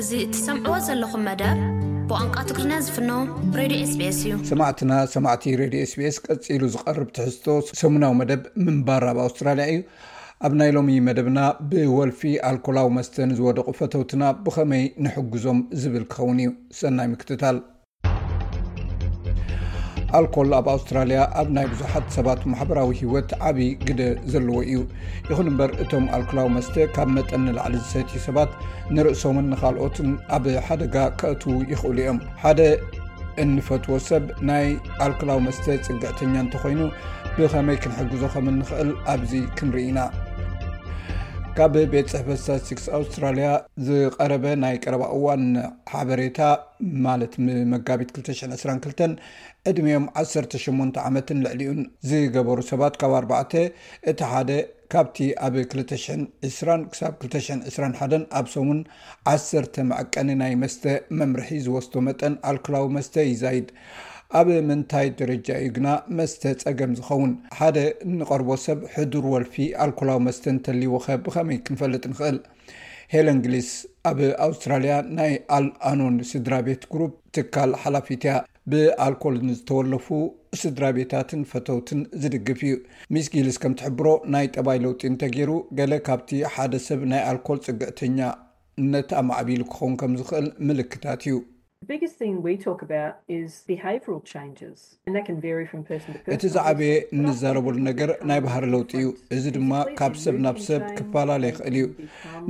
እዚ እትሰምዕዎ ዘለኹም መደብ ብቋንቋ ትግርኛ ዝፍኖ ሬድዮ ኤስቤስ እዩ። ሰማዕትና ሰማዕቲ ሬድዮ ኤስቤስ ቀፂሉ ዝቐርብ ትሕዝቶ ሰሙናዊ መደብ ምንባር ኣብ ኣውስትራልያ እዩ። ኣብ ናይ ሎሚ መደብና ብወልፊ ኣልኮላዊ መስተ ንዝወደቑ ፈተውትና ብኸመይ ንሕግዞም ዝብል ክኸውን እዩ። ሰናይ ምክትታል። ኣልኮል ኣብ ኣውስትራልያ ኣብ ናይ ብዙሓት ሰባት ማሕበራዊ ሂወት ዓብ ግደ ዘለዎ እዩ ይኹን እምበር እቶም ኣልኮላዊ መስተ ካብ መጠን ንላዕሊ ዝሰትዩ ሰባት ንርእሶምን ንካልኦትን ኣብ ሓደጋ ከእት ይኽእሉ እዮም ሓደ እንፈትዎ ሰብ ናይ ኣልኮላዊ መስተ ፅግዕተኛ እንተኮይኑ ብከመይ ክንሕግዞ ከም እንኽእል ኣብዚ ክንርኢ ኢና ካብ ቤት ፅሕፈት ሳስቲክስ ኣውስትራልያ ዝቀረበ ናይ ቀረባ እዋን ሓበሬታ ማለት ንመጋቢት ክልተ ሽሕን ዕስራን ክልተን ዕድሜኦም ዓሰርተ ሸሞንተ ዓመትን ልዕሊኡን ዝገበሩ ሰባት ካብ ኣርባዕተ እቲ ሓደ ካብቲ ኣብ ክልተ ሽሕን ዕስራን ክሳብ ክልተ ሽሕን ዕስራን ሓደን ኣብ ሰሙን ዓሰርተ መዕቀኒ ናይ መስተ መምርሒ ዝወስዶ መጠን ኣልኮላዊ መስተ ይዛይድ ኣብ ምንታይ ደረጃ እዩ ግና መስተ ጸገም ዝኸውን ሓደ እንቐርቦ ሰብ ሕዱር ወልፊ ኣልኮላዊ መስተ እንተልይዎኸ ብኸመይ ክንፈልጥ ንኽእል ሄለን ግሊስ ኣብ ኣውስትራልያ ናይ ኣልኣኖን ስድራ ቤት ግሩፕ ትካል ሓላፊት እያ ብኣልኮል ንዝተወለፉ ስድራ ቤታትን ፈተውትን ዝድግፍ እዩ ሚስ ጊልስ ከም ትሕብሮ ናይ ጠባይ ለውጢ እንተገይሩ ገለ ካብቲ ሓደ ሰብ ናይ ኣልኮል ፅግዕተኛነት ኣማዕቢሉ ክኸውን ከም ዝኽእል ምልክታት እዩ እቲ ዝዓበየ እንዛረበሉ ነገር ናይ ባህሪ ለውጢ እዩ፣ እዚ ድማ ካብ ሰብ ናብ ሰብ ክፈላለ ይኽእል እዩ።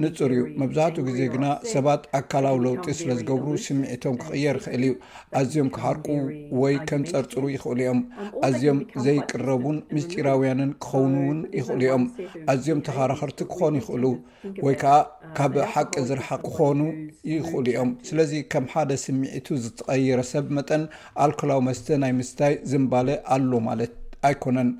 ንጹር እዩ፣ መብዛሕትኡ ግዜ ግና ሰባት ኣካላዊ ለውጢ ስለ ዝገብሩ ስምዒቶም ክቕየር ይኽእል እዩ። ኣዝዮም ክሓርቁ ወይ ከንጸርጽሩ ይኽእሉ እዮም። ኣዝዮም ዘይቅረቡን ምስጢራውያንን ክዀኑ እውን ይኽእሉ እዮም። ኣዝዮም ተኸራኸርቲ ክዀኑ ይኽእሉ። ወይ ከዓ ካብ ሓቂ ዝርሓቅ ክኾኑ ይኽእሉ እዮም። ስለዚ ከም ሓደ ስምዒቱ ዝተቐየረ ሰብ መጠን ኣልኮላዊ መስተ ናይ ምስታይ ዝንባለ ኣሎ ማለት ኣይኮነን።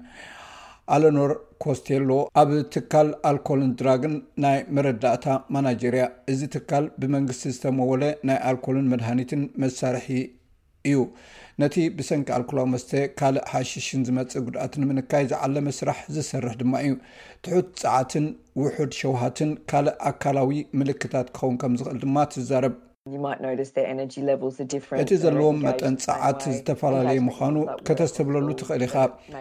ኣለኖር ኮስቴሎ ኣብ ትካል ኣልኮልን ድራግን ናይ መረዳእታ ማናጀር እያ። እዚ ትካል ብመንግስቲ ዝተመወለ ናይ ኣልኮልን መድሃኒትን መሳርሒ እዩ። ነቲ ብሰንኪ ኣልኮላዊ መስተ ካልእ ሓሽሽን ዝመጽእ ጉድኣት ንምንካይ ዝዓለመ ስራሕ ዝሰርሕ ድማ እዩ። ትሑት ጸዓትን ውሑድ ሸውሃትን ካልእ ኣካላዊ ምልክታት ክኸውን ከም ዝኽእል ድማ ትዛረብ። እቲ ዘለዎም መጠን ጸዓት ዝተፈላለየ ምዃኑ ከተስተብለሉ ትኽእል ኢኻ።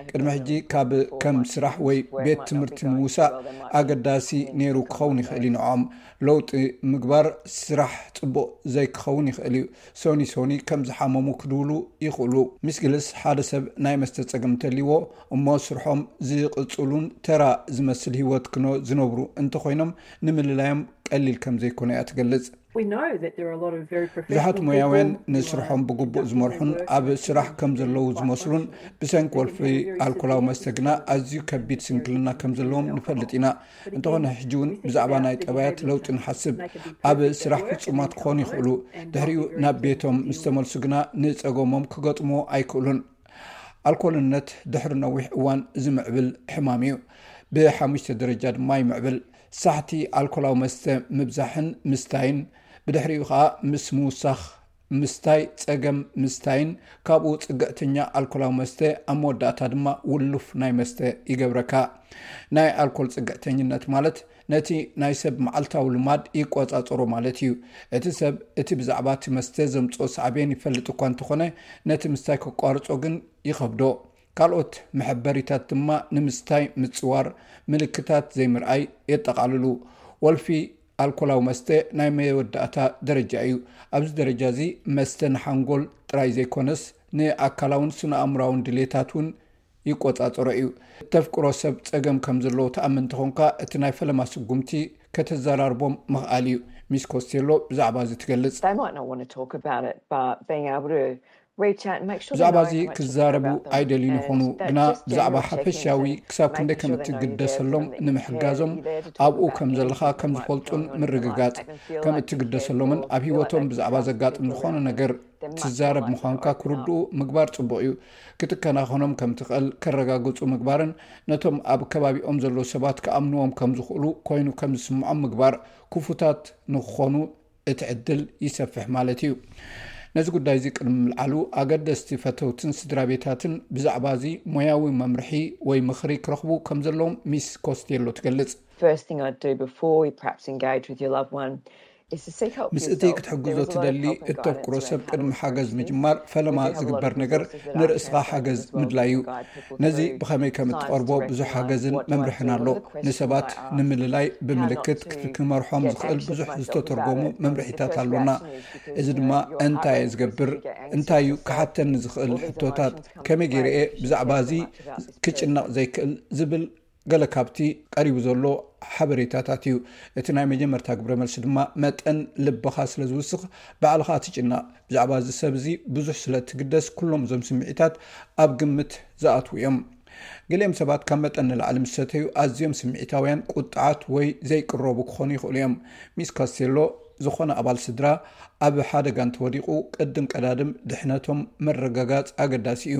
ቅድሚ ሕጂ ካብ ከም ስራሕ ወይ ቤት ትምህርቲ ምውሳእ ኣገዳሲ ነይሩ ክኸውን ይኽእል እዩ። ንዕኦም ለውጢ ምግባር ስራሕ ጽቡቕ ዘይክኸውን ይኽእል እዩ። ሶኒ ሶኒ ከም ዝሓመሙ ክድውሉ ይኽእሉ። ምስ ግልስ ሓደ ሰብ ናይ መስተ ጸገም እንተልይዎ እሞ ስርሖም ዝቕጽሉን ተራ ዝመስል ህይወት ክኖ ዝነብሩ እንተኾይኖም ንምልላዮም ቀሊል ከም ዘይኮነ እያ ትገልጽ። ብዙሓት ሞያውያን ንስርሖም ብግቡእ ዝመርሑን ኣብ ስራሕ ከም ዘለዉ ዝመስሉን ብሰንኪ ወልፊ ኣልኮላዊ መስተ ግና ኣዝዩ ከቢድ ስንክልና ከም ዘለዎም ንፈልጥ ኢና። እንተኾነ ሕጂውን ብዛዕባ ናይ ጠባያት ለውጢ ንሓስብ ኣብ ስራሕ ፍፁማት ክኾኑ ይኽእሉ ድሕሪኡ ናብ ቤቶም ምስተመልሱ ግና ንፀገሞም ክገጥሙ ኣይክእሉን ኣልኮልነት ድሕሪ ነዊሕ እዋን ዝምዕብል ሕማም እዩ ብሓሙሽተ ደረጃ ድማ ይምዕብል ሳሕቲ ኣልኮላዊ መስተ ምብዛሕን ምስታይን ብድሕሪኡ ከዓ ምስ ምውሳኽ ምስታይ፣ ጸገም ምስታይን ካብኡ ጽግዕተኛ ኣልኮላዊ መስተ ኣብ መወዳእታ ድማ ውሉፍ ናይ መስተ ይገብረካ። ናይ ኣልኮል ጽግዕተኝነት ማለት ነቲ ናይ ሰብ መዓልታዊ ልማድ ይቆጻጸሮ ማለት እዩ። እቲ ሰብ እቲ ብዛዕባ እቲ መስተ ዘምጽኦ ሳዕቤን ይፈልጥ እኳ እንተኾነ ነቲ ምስታይ ከቋርጾ ግን ይኸብዶ። ካልኦት መሐበሪታት ድማ ንምስታይ ምፅዋር፣ ምልክታት ዘይምርኣይ የጠቓልሉ። ወልፊ ኣልኮላዊ መስተ ናይ መወዳእታ ደረጃ እዩ። ኣብዚ ደረጃ እዚ መስተ ንሓንጎል ጥራይ ዘይኮነስ ንኣካላውን ስነ-ኣእምሮኣውን ድሌታት እውን ይቆጻጸሮ እዩ። እተፍቅሮ ሰብ ጸገም ከም ዘለዎ ትኣምን እንተኾንካ እቲ ናይ ፈለማ ስጉምቲ ከተዘራርቦም ምኽኣል እዩ። ሚስ ኮስቴሎ ብዛዕባ እዚ ትገልጽ። ብዛዕባ እዚ ክዛረቡ ኣይደልዩን ይኾኑ፣ ግና ብዛዕባ ሓፈሻዊ ክሳብ ክንደይ ከም እትግደሰሎም ንምሕጋዞም ኣብኡ ከም ዘለኻ ከም ዝፈልጡን ምርግጋጽ ከም እትግደሰሎምን ኣብ ህይወቶም ብዛዕባ ዘጋጥም ዝኾነ ነገር ትዛረብ ምዃንካ ክርድኡ ምግባር ጽቡቕ እዩ። ክትከናኸኖም ከም ትኽእል ከረጋግጹ ምግባርን ነቶም ኣብ ከባቢኦም ዘለዉ ሰባት ክኣምንዎም ከም ዝኽእሉ ኮይኑ ከም ዝስምዖም ምግባር ክፉታት ንክኾኑ እቲ ዕድል ይሰፍሕ ማለት እዩ። ነዚ ጉዳይ እዚ ቅድሚ ምልዓሉ ኣገደስቲ ፈተውትን ስድራቤታትን ብዛዕባ እዚ ሞያዊ መምርሒ ወይ ምኽሪ ክረኽቡ ከም ዘለዎም ሚስ ኮስቴሎ ትገልጽ። ምስ እቲ ክትሕግዞ እትደሊ እተፍቅሮ ሰብ ቅድሚ ሓገዝ ምጅማር ፈለማ ዝግበር ነገር ንርእስኻ ሓገዝ ምድላይ እዩ። ነዚ ብኸመይ ከም እትቐርቦ ብዙሕ ሓገዝን መምርሕን ኣሎ። ንሰባት ንምልላይ ብምልክት ክትክመርሖም ዝኽእል ብዙሕ ዝተተርጎሙ መምርሒታት ኣሎና፣ እዚ ድማ እንታይ እየ ዝገብር፣ እንታይ እዩ ክሓተኒ ዝኽእል ሕቶታት፣ ከመይ ገይረ እየ ብዛዕባ እዚ ክጭነቕ ዘይክእል ዝብል ገለ ካብቲ ቀሪቡ ዘሎ ሓበሬታታት እዩ እቲ ናይ መጀመርታ ግብረ መልሲ ድማ መጠን ልብኻ ስለ ዝውስኽ ባዕልኻ ትጭነቕ ብዛዕባ እዚ ሰብ እዚ ብዙሕ ስለ ትግደስ ኩሎም እዞም ስምዒታት ኣብ ግምት ዝኣትዉ እዮም ገሊኦም ሰባት ካብ መጠን ንላዕሊ ምስ ሰተዩ ኣዝዮም ስምዒታውያን ቁጥዓት ወይ ዘይቅረቡ ክኾኑ ይኽእሉ እዮም ሚስ ካስቴሎ ዝኾነ ኣባል ስድራ ኣብ ሓደጋ እንተወዲቑ ቅድም ቀዳድም ድሕነቶም መረጋጋፅ ኣገዳሲ እዩ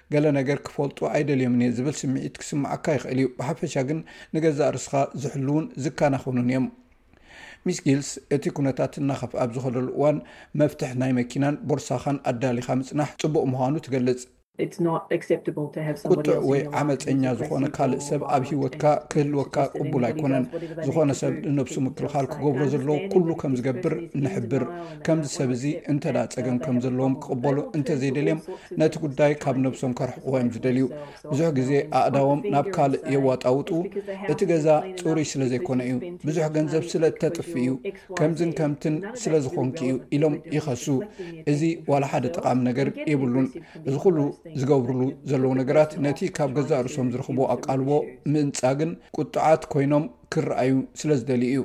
ገለ ነገር ክፈልጡ ኣይደልዮምን እየ ዝብል ስምዒት ክስምዓካ ይኽእል እዩ፣ ብሓፈሻ ግን ንገዛእ ርስኻ ዝሕልዉን ዝከናኸኑን እዮም። ሚስ ጊልስ፣ እቲ ኩነታት እናኸፍኣ ኣብ ዝኸደሉ እዋን፣ መፍትሕ ናይ መኪናን ቦርሳኻን ኣዳሊኻ ምጽናሕ ጽቡቕ ምዃኑ ትገልጽ። ቁጡዕ ወይ ዓመጸኛ ዝኾነ ካልእ ሰብ ኣብ ህይወትካ ክህልወካ ቅቡል ኣይኮነን። ዝኾነ ሰብ ንነብሱ ምክልኻል ክገብሮ ዘለዎ ኩሉ ከም ዝገብር ንሕብር። ከምዚ ሰብ እዚ እንተ ጸገም ከም ዘለዎም ክቕበሉ እንተዘይደልዮም ነቲ ጉዳይ ካብ ነብሶም ከርሕቕዎ እዮም ዝደልዩ ብዙሕ ግዜ ኣእዳዎም ናብ ካልእ የዋጣውጡ እቲ ገዛ ፅሩይ ስለ ዘይኮነ እዩ ብዙሕ ገንዘብ ስለ እተጥፍ እዩ ከምዝን ከምትን ስለ ዝኾንኪ እዩ ኢሎም ይኸሱ እዚ ዋላ ሓደ ጠቓሚ ነገር የብሉን እዚ ኩሉ ዝገብርሉ ዘለዉ ነገራት ነቲ ካብ ገዛእ ርእሶም ዝረኽቡ ኣቃልቦ ምእንጻግን ቁጡዓት ኮይኖም ክረኣዩ ስለ ዝደልዩ እዩ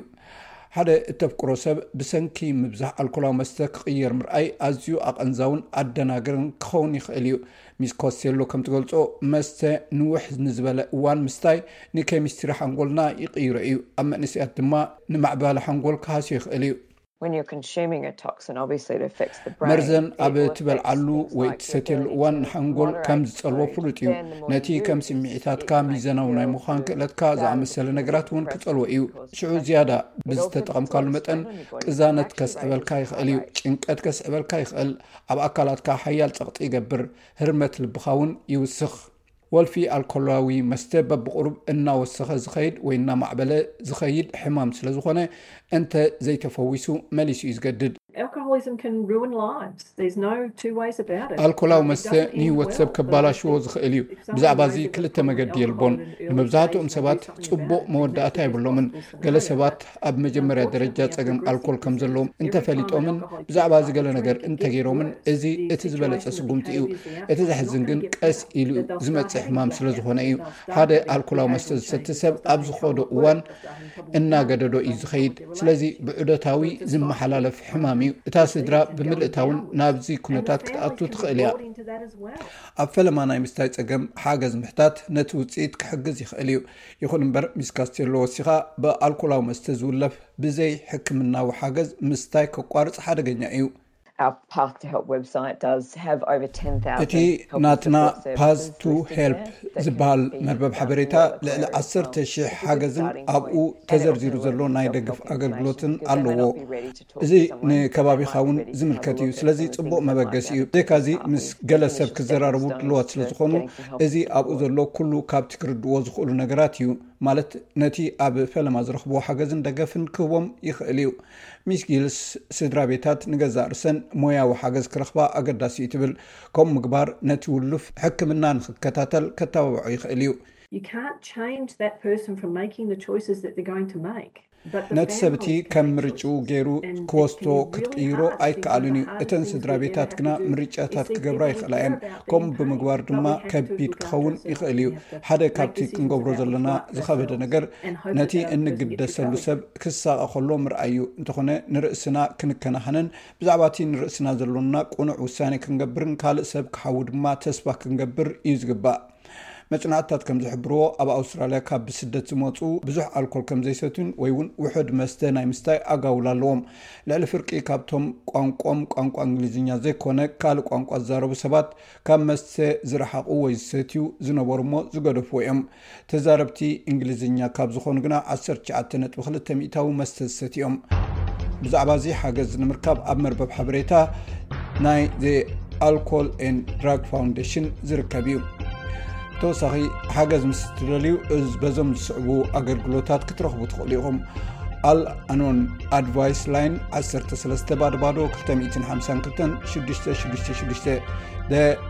ሓደ እተፍቅሮ ሰብ ብሰንኪ ምብዛሕ ኣልኮላዊ መስተ ክቕየር ምርኣይ ኣዝዩ ኣቐንዛውን ኣደናግርን ክኸውን ይኽእል እዩ። ሚስ ኮስቴሎ ከም ትገልጾ፣ መስተ ንውሕ ንዝበለ እዋን ምስታይ ንኬሚስትሪ ሓንጎልና ይቕይሮ እዩ፣ ኣብ መንእሰያት ድማ ንማዕባለ ሓንጎል ክሃስዮ ይኽእል እዩ። መርዘን ኣብ እትበልዓሉ ወይ እትሰትየሉ እዋን ንሓንጎል ከም ዝጸልዎ ፍሉጥ እዩ። ነቲ ከም ስምዒታትካ ሚዛናዊ ናይ ምዃን ክእለትካ ዝኣመሰለ ነገራት እውን ክጸልዎ እዩ። ሽዑ ዝያዳ ብዝተጠቐምካሉ መጠን ቅዛነት ከስዕበልካ ይኽእል እዩ፣ ጭንቀት ከስዕበልካ ይኽእል፣ ኣብ ኣካላትካ ሓያል ጸቕጢ ይገብር፣ ህርመት ልብኻ እውን ይውስኽ። ወልፊ ኣልኮላዊ መስተ በብቕሩብ እናወሰኸ ዝኸይድ ወይ እናማዕበለ ዝኸይድ ሕማም ስለ ዝኾነ እንተ ዘይተፈዊሱ መሊሱ እዩ ዝገድድ። ኣልኮላዊ መስተ ንህይወት ሰብ ከባላሽዎ ዝኽእል እዩ። ብዛዕባ እዚ ክልተ መገዲ የልቦን። ንመብዛሕትኦም ሰባት ፅቡቕ መወዳእታ የብሎምን። ገለ ሰባት ኣብ መጀመርያ ደረጃ ፀገም ኣልኮል ከም ዘለዎም እንተፈሊጦምን ብዛዕባ እዚ ገለ ነገር እንተገይሮምን እዚ እቲ ዝበለፀ ስጉምቲ እዩ። እቲ ዘሕዝን ግን ቀስ ኢሉ ዝመፅእ ሕማም ስለ ዝኾነ እዩ። ሓደ ኣልኮላዊ መስተ ዝሰቲ ሰብ ኣብ ዝኸዶ እዋን እናገደዶ እዩ ዝኸይድ። ስለዚ ብዑደታዊ ዝመሓላለፍ ሕማም እዩ። እታ ስድራ ብምልእታ እውን ናብዚ ኩነታት ክትኣቱ ትኽእል እያ። ኣብ ፈለማ ናይ ምስታይ ጸገም ሓገዝ ምሕታት ነቲ ውጽኢት ክሕግዝ ይኽእል እዩ። ይኹን እምበር ሚስ ካስቴሎ ወሲኻ፣ ብኣልኮላዊ መስተ ዝውለፍ ብዘይ ሕክምናዊ ሓገዝ ምስታይ ከቋርጽ ሓደገኛ እዩ። እቲ ናትና ፓዝ ቱ ሄልፕ ዝበሃል መርበብ ሓበሬታ ልዕሊ ዓሰርተ ሽሕ ሓገዝን ኣብኡ ተዘርዚሩ ዘሎ ናይ ደግፍ ኣገልግሎትን ኣለዎ። እዚ ንከባቢኻ እውን ዝምልከት እዩ። ስለዚ ፅቡቕ መበገሲ እዩ። ብዘይካዚ ምስ ገለ ሰብ ክዘራረቡ ድልዋት ስለዝኾኑ እዚ ኣብኡ ዘሎ ኩሉ ካብቲ ክርድእዎ ዝኽእሉ ነገራት እዩ። ማለት ነቲ ኣብ ፈለማ ዝረኽብዎ ሓገዝን ደገፍን ክህቦም ይኽእል እዩ። ሚስ ጊልስ፣ ስድራቤታት ንገዛእ ርእሰን ሞያዊ ሓገዝ ክረኽባ ኣገዳሲ'ዩ ትብል፣ ከምኡ ምግባር ነቲ ውሉፍ ሕክምና ንኽከታተል ከተባብዖ ይኽእል እዩ። ነቲ ሰብ እቲ ከም ምርጭኡ ገይሩ ክወስዶ ክትቅይሮ ኣይከኣልን እዩ፣ እተን ስድራቤታት ግና ምርጫታት ክገብራ ይኽእላ እየን፣ ከምኡ ብምግባር ድማ ከቢድ ክኸውን ይኽእል እዩ። ሓደ ካብቲ ክንገብሮ ዘሎና ዝኸበደ ነገር ነቲ እንግደሰሉ ሰብ ክሳቐ ከሎ ምርኣይ እዩ። እንተኾነ ንርእስና ክንከናኸንን ብዛዕባ እቲ ንርእስና ዘሎና ቅኑዕ ውሳኔ ክንገብርን ካልእ ሰብ ክሓዊ ድማ ተስፋ ክንገብር እዩ ዝግባእ። መጽናዕትታት ከም ዝሕብርዎ ኣብ ኣውስትራልያ ካብ ብስደት ዝመጹ ብዙሕ ኣልኮል ከም ዘይሰትዩን ወይ እውን ውሑድ መስተ ናይ ምስታይ ኣጋውል ኣለዎም። ልዕሊ ፍርቂ ካብቶም ቋንቋም ቋንቋ እንግሊዝኛ ዘይኮነ ካልእ ቋንቋ ዝዛረቡ ሰባት ካብ መስተ ዝረሓቑ ወይ ዝሰትዩ ዝነበሩ እሞ ዝገደፍዎ እዮም። ተዛረብቲ እንግሊዝኛ ካብ ዝኾኑ ግና ዓሰርተ ትሽዓተ ነጥቢ ክልተ ሚእታዊ መስተ ዝሰትዩ እዮም። ብዛዕባ እዚ ሓገዝ ንምርካብ ኣብ መርበብ ሓበሬታ ናይ ዘ ኣልኮል ኤን ድራግ ፋውንዴሽን ዝርከብ እዩ። ተወሳኺ ሓገዝ ምስ እትደልዩ እዝ በዞም ዝስዕቡ ኣገልግሎታት ክትረኽቡ ትኽእሉ ኢኹም። ኣል ኣኖን ኣድቫይስ ላይን 13 ባድባዶ 252 666